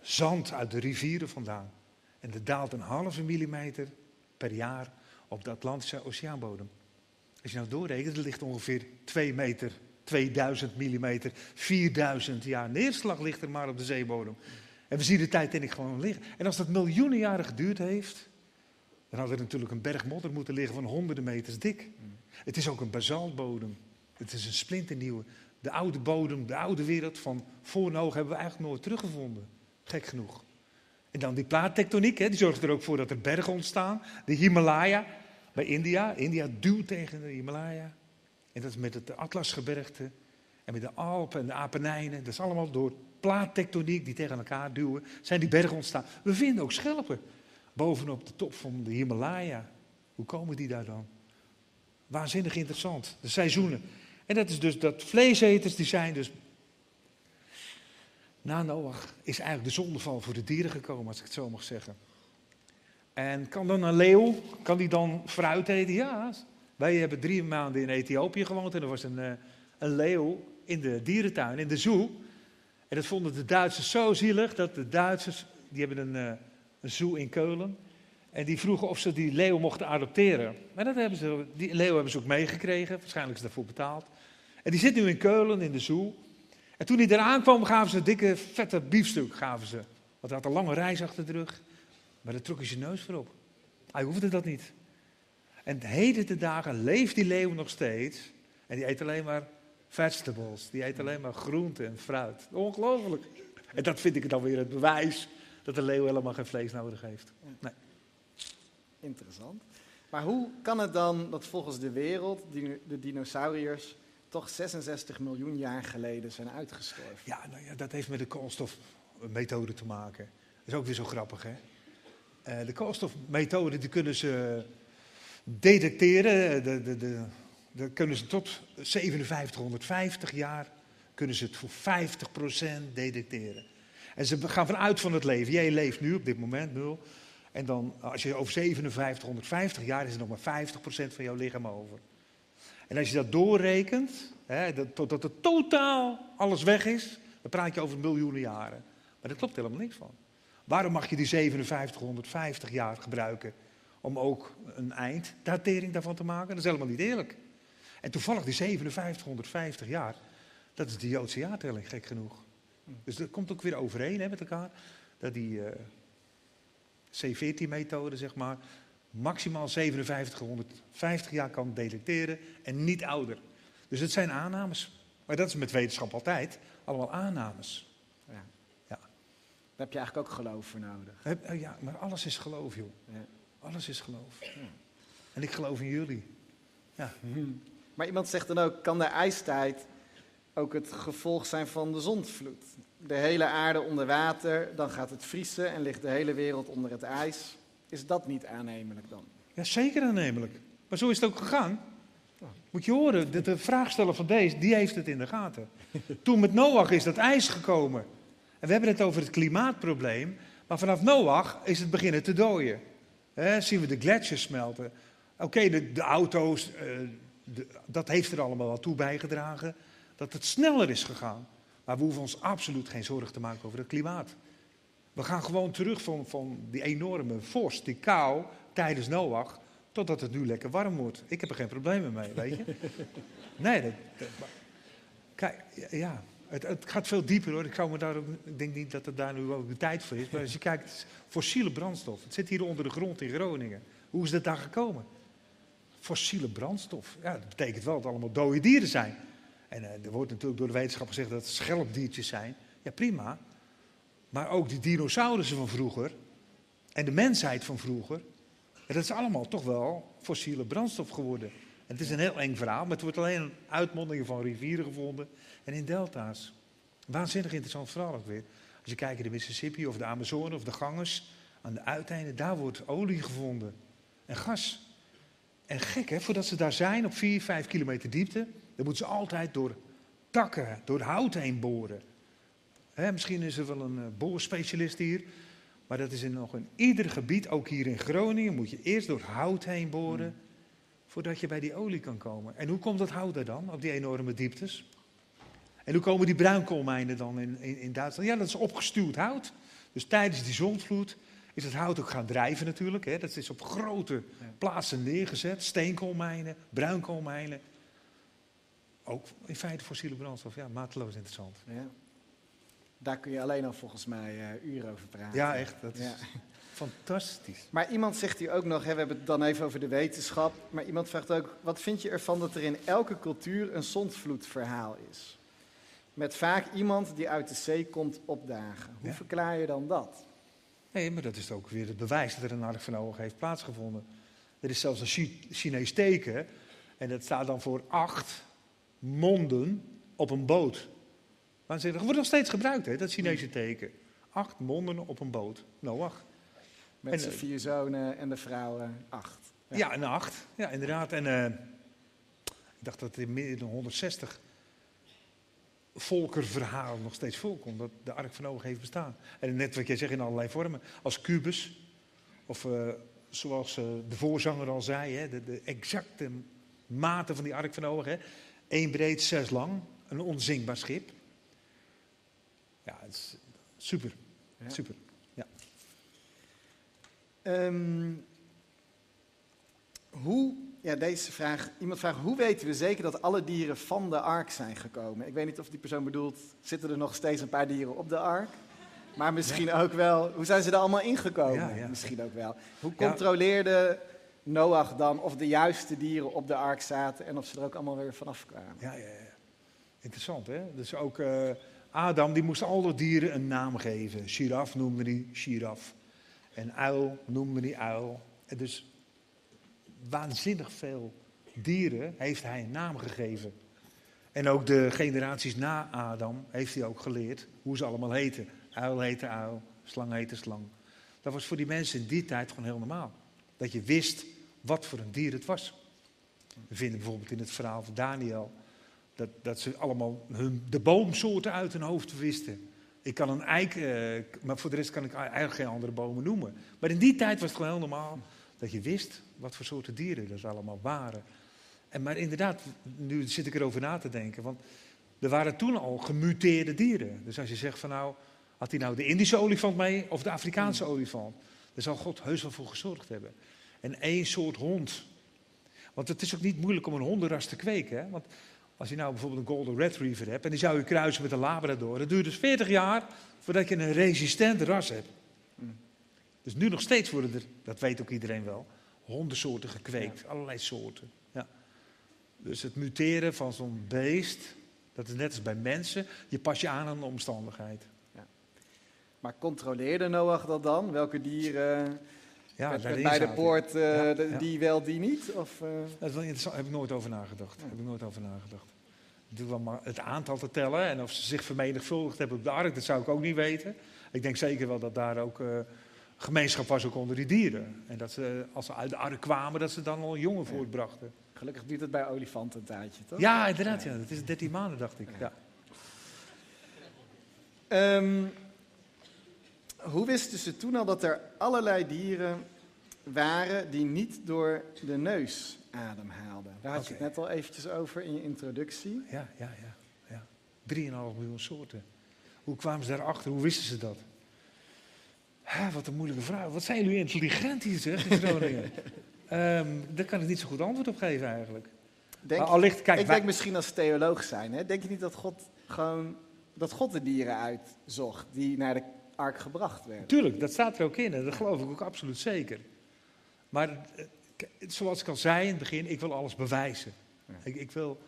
zand uit de rivieren vandaan. En er daalt een halve millimeter per jaar op de Atlantische oceaanbodem. Als je nou doorrekent, er ligt ongeveer 2 meter, 2000 millimeter, 4000 jaar neerslag ligt er maar op de zeebodem. En we zien de tijd in ik gewoon liggen. En als dat miljoenen jaren geduurd heeft, dan had er natuurlijk een berg modder moeten liggen van honderden meters dik. Het is ook een basaltbodem. Het is een splinternieuwe. De oude bodem, de oude wereld van voor Noog hebben we eigenlijk nooit teruggevonden. Gek genoeg. En dan die plaattectoniek, hè, die zorgt er ook voor dat er bergen ontstaan. De Himalaya bij India. India duwt tegen de Himalaya. En dat is met het Atlasgebergte en met de Alpen en de Apennijnen. Dat is allemaal door plaattectoniek die tegen elkaar duwen, zijn die bergen ontstaan. We vinden ook schelpen bovenop de top van de Himalaya. Hoe komen die daar dan? Waanzinnig interessant. De seizoenen. En dat is dus dat vleeseters, die zijn dus. Na Noach is eigenlijk de zondeval voor de dieren gekomen, als ik het zo mag zeggen. En kan dan een leeuw, kan die dan fruit eten? Ja, wij hebben drie maanden in Ethiopië gewoond en er was een, eh, een leeuw in de dierentuin, in de zoo. En dat vonden de Duitsers zo zielig dat de Duitsers, die hebben een, eh, een zoo in Keulen. En die vroegen of ze die leeuw mochten adopteren. Maar dat hebben ze, die leeuw hebben ze ook meegekregen, waarschijnlijk is daarvoor betaald. En die zit nu in Keulen in de Zoel. En toen hij daar aankwam, gaven ze een dikke, vette biefstuk. Gaven ze. Want hij had een lange reis achter de rug. Maar daar trok hij zijn neus voor op. Hij hoefde dat niet. En heden de dagen leeft die leeuw nog steeds. En die eet alleen maar vegetables. Die eet alleen maar groente en fruit. Ongelooflijk. En dat vind ik dan weer het bewijs dat de leeuw helemaal geen vlees nodig heeft. Nee. Interessant. Maar hoe kan het dan dat volgens de wereld de dinosauriërs toch 66 miljoen jaar geleden zijn uitgestorven? Ja, nou ja dat heeft met de koolstofmethode te maken. Dat is ook weer zo grappig, hè? Uh, de koolstofmethode die kunnen ze detecteren. De, de, de, de, kunnen ze tot 5750 jaar kunnen ze het voor 50% detecteren. En ze gaan vanuit van het leven. Jij leeft nu op dit moment nul. En dan, als je over 5750 jaar is er nog maar 50% van jouw lichaam over. En als je dat doorrekent, hè, dat, totdat er totaal alles weg is, dan praat je over miljoenen jaren. Maar daar klopt helemaal niks van. Waarom mag je die 5750 jaar gebruiken om ook een einddatering daarvan te maken? Dat is helemaal niet eerlijk. En toevallig die 5750 jaar, dat is de Joodse jaartelling, gek genoeg. Dus dat komt ook weer overeen hè, met elkaar. Dat die uh, C14-methode, zeg maar, maximaal 5750 jaar kan detecteren en niet ouder. Dus het zijn aannames. Maar dat is met wetenschap altijd. Allemaal aannames. Ja. ja. Daar heb je eigenlijk ook geloof voor nodig. Eh, ja, maar alles is geloof, joh. Ja. Alles is geloof. Ja. En ik geloof in jullie. Ja. Maar iemand zegt dan ook, kan de ijstijd ook het gevolg zijn van de zondvloed? De hele aarde onder water, dan gaat het vriezen en ligt de hele wereld onder het ijs. Is dat niet aannemelijk dan? Ja, zeker aannemelijk. Maar zo is het ook gegaan. Moet je horen, de, de vraagsteller van deze, die heeft het in de gaten. Toen met Noach is dat ijs gekomen. En we hebben het over het klimaatprobleem. Maar vanaf Noach is het beginnen te dooien. He, zien we de gletsjers smelten. Oké, de, de, auto's, uh, dat heeft er allemaal wel toe bijgedragen. Dat het sneller is gegaan. Maar we hoeven ons absoluut geen zorgen te maken over het klimaat. We gaan gewoon terug van, van die enorme vorst, die kou tijdens Noach, totdat het nu lekker warm wordt. Ik heb er geen problemen mee, weet je. Nee, dat, kijk, ja, het, het, gaat veel dieper hoor. Ik, zou me daar ook, ik denk niet dat er daar nu ook de tijd voor is. Maar als je kijkt, fossiele brandstof. Het zit hier onder de grond in Groningen. Hoe is dat daar gekomen? Fossiele brandstof. Ja, dat betekent wel dat het allemaal dode dieren zijn. En uh, er wordt natuurlijk door de wetenschap gezegd dat het schelpdiertjes zijn. Ja, prima. Maar ook die dinosaurussen van vroeger en de mensheid van vroeger. dat is allemaal toch wel fossiele brandstof geworden. En het is een heel eng verhaal, maar het wordt alleen in uitmondingen van rivieren gevonden en in delta's. Waanzinnig interessant verhaal ook weer. Als je kijkt in de Mississippi of de Amazone of de Ganges, aan de uiteinden, daar wordt olie gevonden en gas. En gek hè, voordat ze daar zijn op 4, 5 kilometer diepte, dan moeten ze altijd door takken, door hout heen boren. Misschien is er wel een uh, boorspecialist hier. Maar dat is in nog in ieder gebied, ook hier in Groningen, moet je eerst door hout heen boren. Hmm. Voordat je bij die olie kan komen. En hoe komt dat hout er dan op die enorme dieptes? En hoe komen die bruinkoolmijnen dan in, in, in Duitsland? Ja, dat is opgestuwd hout. Dus tijdens die zonsvloed is het hout ook gaan drijven natuurlijk. Hè. Dat is op grote plaatsen neergezet. Steenkoolmijnen, bruinkoolmijnen. Ook in feite fossiele brandstof. Ja, mateloos interessant. Ja. Daar kun je alleen al volgens mij uh, uren over praten. Ja, echt. Dat is fantastisch. Maar iemand zegt hier ook nog, hè, we hebben het dan even over de wetenschap. Maar iemand vraagt ook, wat vind je ervan dat er in elke cultuur een zondvloedverhaal is? Met vaak iemand die uit de zee komt opdagen. Hoe verklaar je dan dat? Nee, maar dat is ook weer het bewijs dat er een ark van Noach heeft plaatsgevonden. Er is zelfs een Chinees teken. En dat staat dan voor acht monden op een boot. Waanzinnig. Wordt nog steeds gebruikt, hè, dat Chinese teken. Acht monden op een boot. Noach. Met zijn vier zonen en de vrouwen acht. Ja, ja en acht. Ja, inderdaad. En uh, ik dacht dat er meer dan 160 volkerverhalen nog steeds voorkomt. Dat de Ark van Noach heeft bestaan. En net wat jij zegt in allerlei vormen. Als kubus. Of uh, zoals uh, de voorzanger al zei. Hè, de, de, exacte mate van die Ark van Noach. Hè. Eén breed, zes lang. Een onzinkbaar schip. Ja, het is super. Ja. Super. Ja. Um, hoe ja, deze vraag. Iemand vraagt: hoe weten we zeker dat alle dieren van de ark zijn gekomen? Ik weet niet of die persoon bedoelt: zitten er nog steeds een paar dieren op de ark? Maar misschien ook wel, hoe zijn ze er allemaal ingekomen? Ja, ja. Misschien ook wel. Hoe controleerde Noach dan of de juiste dieren op de ark zaten en of ze er ook allemaal weer vanaf kwamen? Ja, ja, ja. Interessant, hè? Dus ook eh, Adam, die moest alle dieren een naam geven. Giraf noemde hij giraf. En uil noemde hij uil. Dus waanzinnig veel dieren heeft hij een naam gegeven. En ook de generaties na Adam heeft hij ook geleerd hoe ze allemaal heten. Uil heette uil, slang heette slang. Dat was voor die mensen in die tijd gewoon heel normaal. Dat je wist wat voor een dier het was. We vinden bijvoorbeeld in het verhaal van Daniel dat, dat ze allemaal hun, de boomsoorten uit hun hoofd wisten. Ik kan een eik, eh, maar voor de rest kan ik eigenlijk geen andere bomen noemen. Maar in die tijd was het gewoon heel normaal dat je wist wat voor soorten dieren er allemaal waren. En maar inderdaad, nu zit ik erover na te denken, want er waren toen al gemuteerde dieren. Dus als je zegt van nou, had hij nou de Indische olifant mee of de Afrikaanse olifant? Daar zal God heus wel voor gezorgd hebben. En één soort hond. Want het is ook niet moeilijk om een hondenras te kweken. Hè? Want als je nou bijvoorbeeld een Golden Retriever hebt en die zou je kruisen met een Labrador, dat duurt dus 40 jaar voordat je een resistent ras hebt. Dus nu nog steeds worden er, dat weet ook iedereen wel, hondensoorten gekweekt, allerlei soorten. Ja. Dus het muteren van zo'n beest, dat is net als bij mensen, je pas je aan aan de omstandigheid. Maar controleerde Noach dat dan? Welke dieren Ja, daarin bij de poort, eh, Ja, ja. die wel, die niet? Of, eh, Dat is wel interessant, daar heb ik nooit over nagedacht. Ja. Heb ik nooit over nagedacht. Wel maar het aantal te tellen en of ze zich vermenigvuldigd hebben op de ark, dat zou ik ook niet weten. Ik denk zeker wel dat daar ook eh, gemeenschap was ook onder die dieren. En dat ze, als ze uit de ark kwamen, dat ze dan al jongen Ja. voortbrachten. gelukkig duurt het bij olifanten een tijdje, toch? Ja, inderdaad, ja. Dat is 13 maanden, dacht ik. Ja. Ehm, hoe wisten ze toen al dat er allerlei dieren waren die niet door de neus ademhaalden? Daar had je het net al eventjes over in je introductie. Ja, ja, ja. ja. 3,5 miljoen soorten. Hoe kwamen ze daarachter? Hoe wisten ze dat? Ha, wat een moeilijke vraag. Wat zijn jullie intelligent hier, zeg, in Groningen. Ehm, daar kan ik niet zo goed antwoord op geven, eigenlijk. Denk, Maar allicht, kijk, ik wij- denk misschien als theoloog zijn. Hè? Denk je niet dat God gewoon dat God de dieren uitzocht die naar de ark gebracht werden? Tuurlijk, dat staat er ook in en dat geloof ik ook absoluut zeker. Maar eh, zoals ik al zei in het begin, ik wil alles bewijzen. Ik, ik wil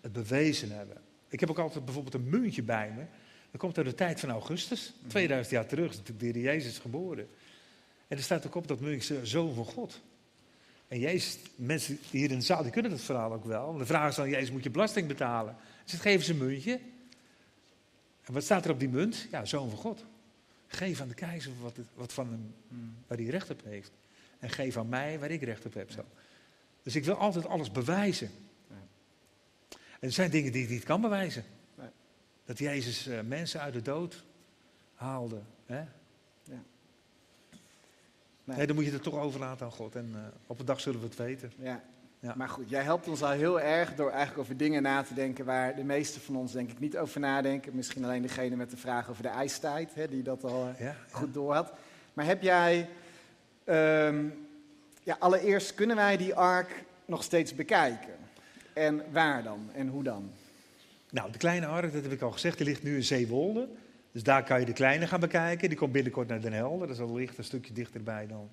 het bewezen hebben. Ik heb ook altijd bijvoorbeeld een muntje bij me. Dat komt uit de tijd van Augustus. 2000 jaar terug is natuurlijk de Heer Jezus geboren. En er staat ook op dat muntje zoon van God. En Jezus, mensen hier in de zaal, die kunnen dat verhaal ook wel. De vraag is dan, Jezus, moet je belasting betalen? Dus het geven ze een muntje. En wat staat er op die munt? Ja, zoon van God. Geef aan de keizer wat, het- wat van hem, Hmm. waar hij recht op heeft. En geef aan mij waar ik recht op heb. Zo. Dus ik wil altijd alles bewijzen. En er zijn dingen die ik niet kan bewijzen. Dat Jezus eh, mensen uit de dood haalde. Hè? Nee. Nee, dan moet je het toch overlaten aan God. En eh, op een dag zullen we het weten. Ja. Ja. Maar goed, jij helpt ons al heel erg door eigenlijk over dingen na te denken waar de meeste van ons denk ik niet over nadenken. Misschien alleen degene met de vraag over de ijstijd, hè, die dat al eh, Ja, goed door had. Maar heb jij, ehm, ja, allereerst kunnen wij die ark nog steeds bekijken? En waar dan? En hoe dan? Nou, de kleine ark, dat heb ik al gezegd, die ligt nu in Zeewolde. Dus daar kan je de kleine gaan bekijken. Die komt binnenkort naar Den Helder. Dat is al ligt een stukje dichterbij dan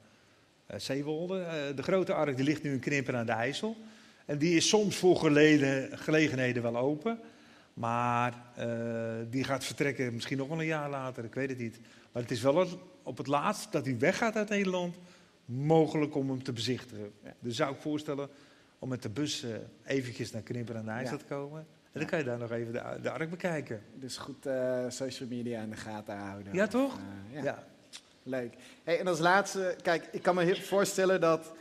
eh, Zeewolde. Eh, de grote ark die ligt nu in Krimpen aan de IJssel. En die is soms voor geleden, gelegenheden wel open. Maar eh, die gaat vertrekken misschien nog wel een jaar later, ik weet het niet. Maar het is wel het- op het laatst dat hij weggaat uit Nederland mogelijk om hem te bezichtigen. Ja. Dus zou ik voorstellen om met de bus eh, eventjes naar Krimpen aan de IJssel te komen. En dan kan je daar nog even de, de ark bekijken. Dus goed eh, social media in de gaten houden. Ja, toch? eh, ja. ja. Leuk. Hey, en als laatste, kijk, ik kan me voorstellen dat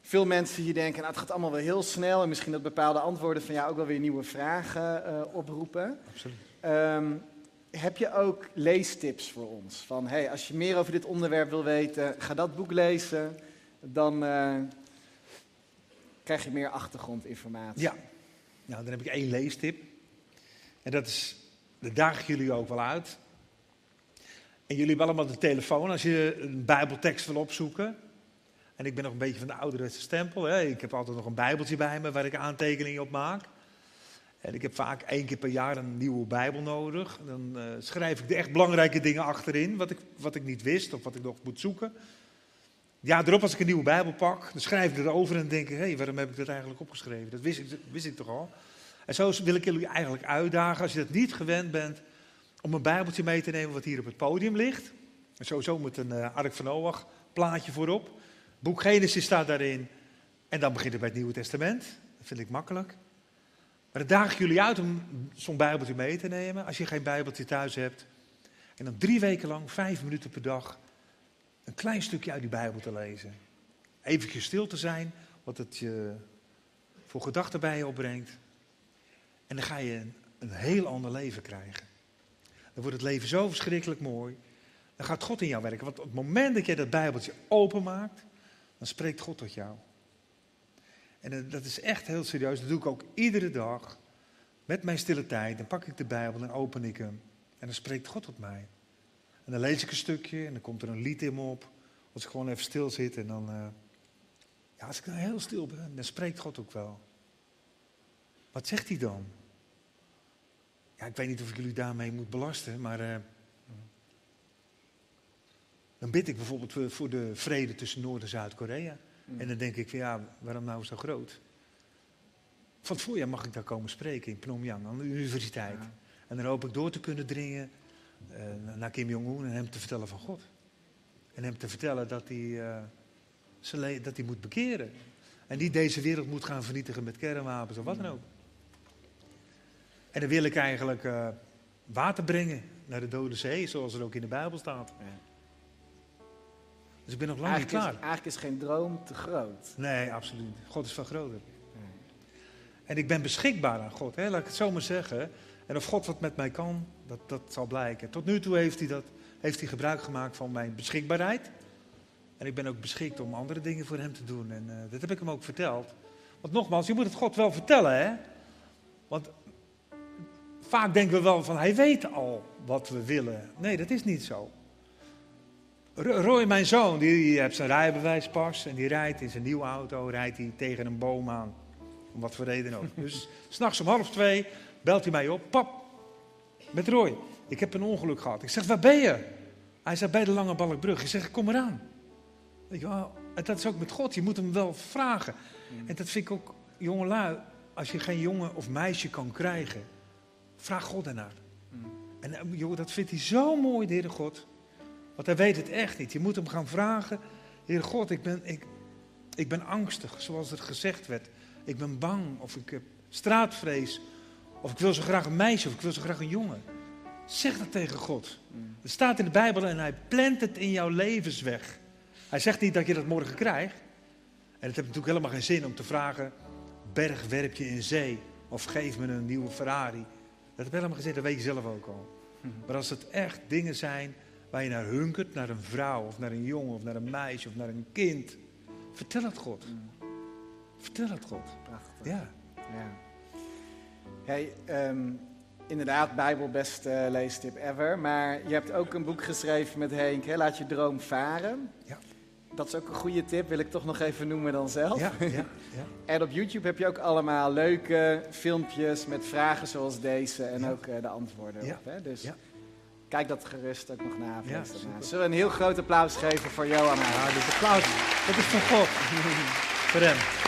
veel mensen hier denken, nou, het gaat allemaal wel heel snel en misschien dat bepaalde antwoorden van jou ook wel weer nieuwe vragen oproepen. absoluut. Ehm, heb je ook leestips voor ons? Van, hey, als je meer over dit onderwerp wil weten, ga dat boek lezen, dan eh, krijg je meer achtergrondinformatie. Ja. Nou, dan heb ik één leestip. En dat is, dat daag ik jullie ook wel uit. En jullie hebben allemaal de telefoon. Als je een bijbeltekst wil opzoeken, En ik ben nog een beetje van de ouderwetse stempel. Hè. Ik heb altijd nog een bijbeltje bij me waar ik aantekeningen op maak. En ik heb vaak één keer per jaar een nieuwe bijbel nodig. Dan uh, schrijf ik de echt belangrijke dingen achterin, wat ik, wat ik niet wist of wat ik nog moet zoeken. Ja, erop als ik een nieuwe bijbel pak, dan schrijf ik erover en denk ik, hé, waarom heb ik dat eigenlijk opgeschreven? Dat wist ik, wist ik toch al? En zo wil ik jullie eigenlijk uitdagen, als je dat niet gewend bent, om een bijbeltje mee te nemen wat hier op het podium ligt. En sowieso met een uh, Ark van Noach plaatje voorop. Boek Genesis staat daarin. En dan begint het bij het Nieuwe Testament. Dat vind ik makkelijk. Maar dan daag ik jullie uit om zo'n bijbeltje mee te nemen, als je geen bijbeltje thuis hebt. En dan drie weken lang, vijf minuten per dag, een klein stukje uit die bijbel te lezen. Even stil te zijn, wat het je voor gedachten bij je opbrengt. En dan ga je een, een heel ander leven krijgen. Dan wordt het leven zo verschrikkelijk mooi. Dan gaat God in jou werken. Want op het moment dat jij dat bijbeltje openmaakt, dan spreekt God tot jou. En dat is echt heel serieus. Dat doe ik ook iedere dag. Met mijn stille tijd. Dan pak ik de Bijbel en open ik hem. En dan spreekt God tot mij. En dan lees ik een stukje en dan komt er een lied in me op. Als ik gewoon even stil zit en dan. Uh, ja, als ik dan heel stil ben, dan spreekt God ook wel. Wat zegt hij dan? Ja, ik weet niet of ik jullie daarmee moet belasten, maar. Uh, dan bid ik bijvoorbeeld voor de vrede tussen Noord- en Zuid-Korea. Mm. En dan denk ik van ja, waarom nou zo groot? Van het voorjaar mag ik daar komen spreken in Pyongyang aan de universiteit. En dan hoop ik door te kunnen dringen uh, naar Kim Jong-un en hem te vertellen van God. En hem te vertellen dat hij, uh, dat hij moet bekeren. En niet deze wereld moet gaan vernietigen met kernwapens of wat dan ook. En dan wil ik eigenlijk uh, water brengen naar de Dode Zee, zoals er ook in de Bijbel staat. Ja. Dus ik ben nog lang niet klaar. Is, eigenlijk is geen droom te groot. Nee, absoluut. God is veel groter. En ik ben beschikbaar aan God, hè? laat ik het zo maar zeggen. En of God wat met mij kan, dat, dat zal blijken. Tot nu toe heeft hij, dat, heeft hij gebruik gemaakt van mijn beschikbaarheid. En ik ben ook beschikt om andere dingen voor hem te doen. En uh, dat heb ik hem ook verteld. Want nogmaals, je moet het God wel vertellen, hè. Want vaak denken we wel van, hij weet al wat we willen. Nee, dat is niet zo. Roy, mijn zoon, die heeft zijn rijbewijs pas en die rijdt in zijn nieuwe auto, rijdt hij tegen een boom aan. Om wat voor reden ook. Dus s'nachts om half twee belt hij mij op. Pap, met Roy, ik heb een ongeluk gehad. Ik zeg, waar ben je? Hij zei, bij de Lange Balkbrug. Ik zeg, kom eraan. Je wel, en dat is ook met God, je moet hem wel vragen. Mm. En dat vind ik ook, jongelui, als je geen jongen of meisje kan krijgen, vraag God ernaar. Mm. En eh, joh, dat vindt hij zo mooi, de Heere God. Want hij weet het echt niet. Je moet hem gaan vragen. Heer God, ik ben, ik, ik ben angstig, zoals er gezegd werd. Ik ben bang, of ik heb straatvrees. Of ik wil zo graag een meisje, of ik wil zo graag een jongen. Zeg dat tegen God. Het staat in de Bijbel en hij plant het in jouw levensweg. Hij zegt niet dat je dat morgen krijgt. En het heeft natuurlijk helemaal geen zin om te vragen: berg werp je in zee. Of geef me een nieuwe Ferrari. Dat heeft helemaal geen zin, dat weet je zelf ook al. Maar als het echt dingen zijn waar je naar hunkert, naar een vrouw of naar een jongen of naar een meisje of naar een kind. Vertel het God. Mm. Vertel het God. Prachtig. Ja. ja. Hey, um, inderdaad, Bijbel beste leestip ever. Maar je hebt ook een boek geschreven met Henk, hè? Laat je droom varen. Ja. Dat is ook een goede tip, wil ik toch nog even noemen dan zelf. Ja, ja, ja. en op YouTube heb je ook allemaal leuke filmpjes met vragen zoals deze en ook uh, de antwoorden ja. op. Hè? Dus Kijk dat gerust ook nog na. Ja, Zullen we een heel groot applaus geven voor Johan? Ja, dit applaus, dat is van God. voor hem.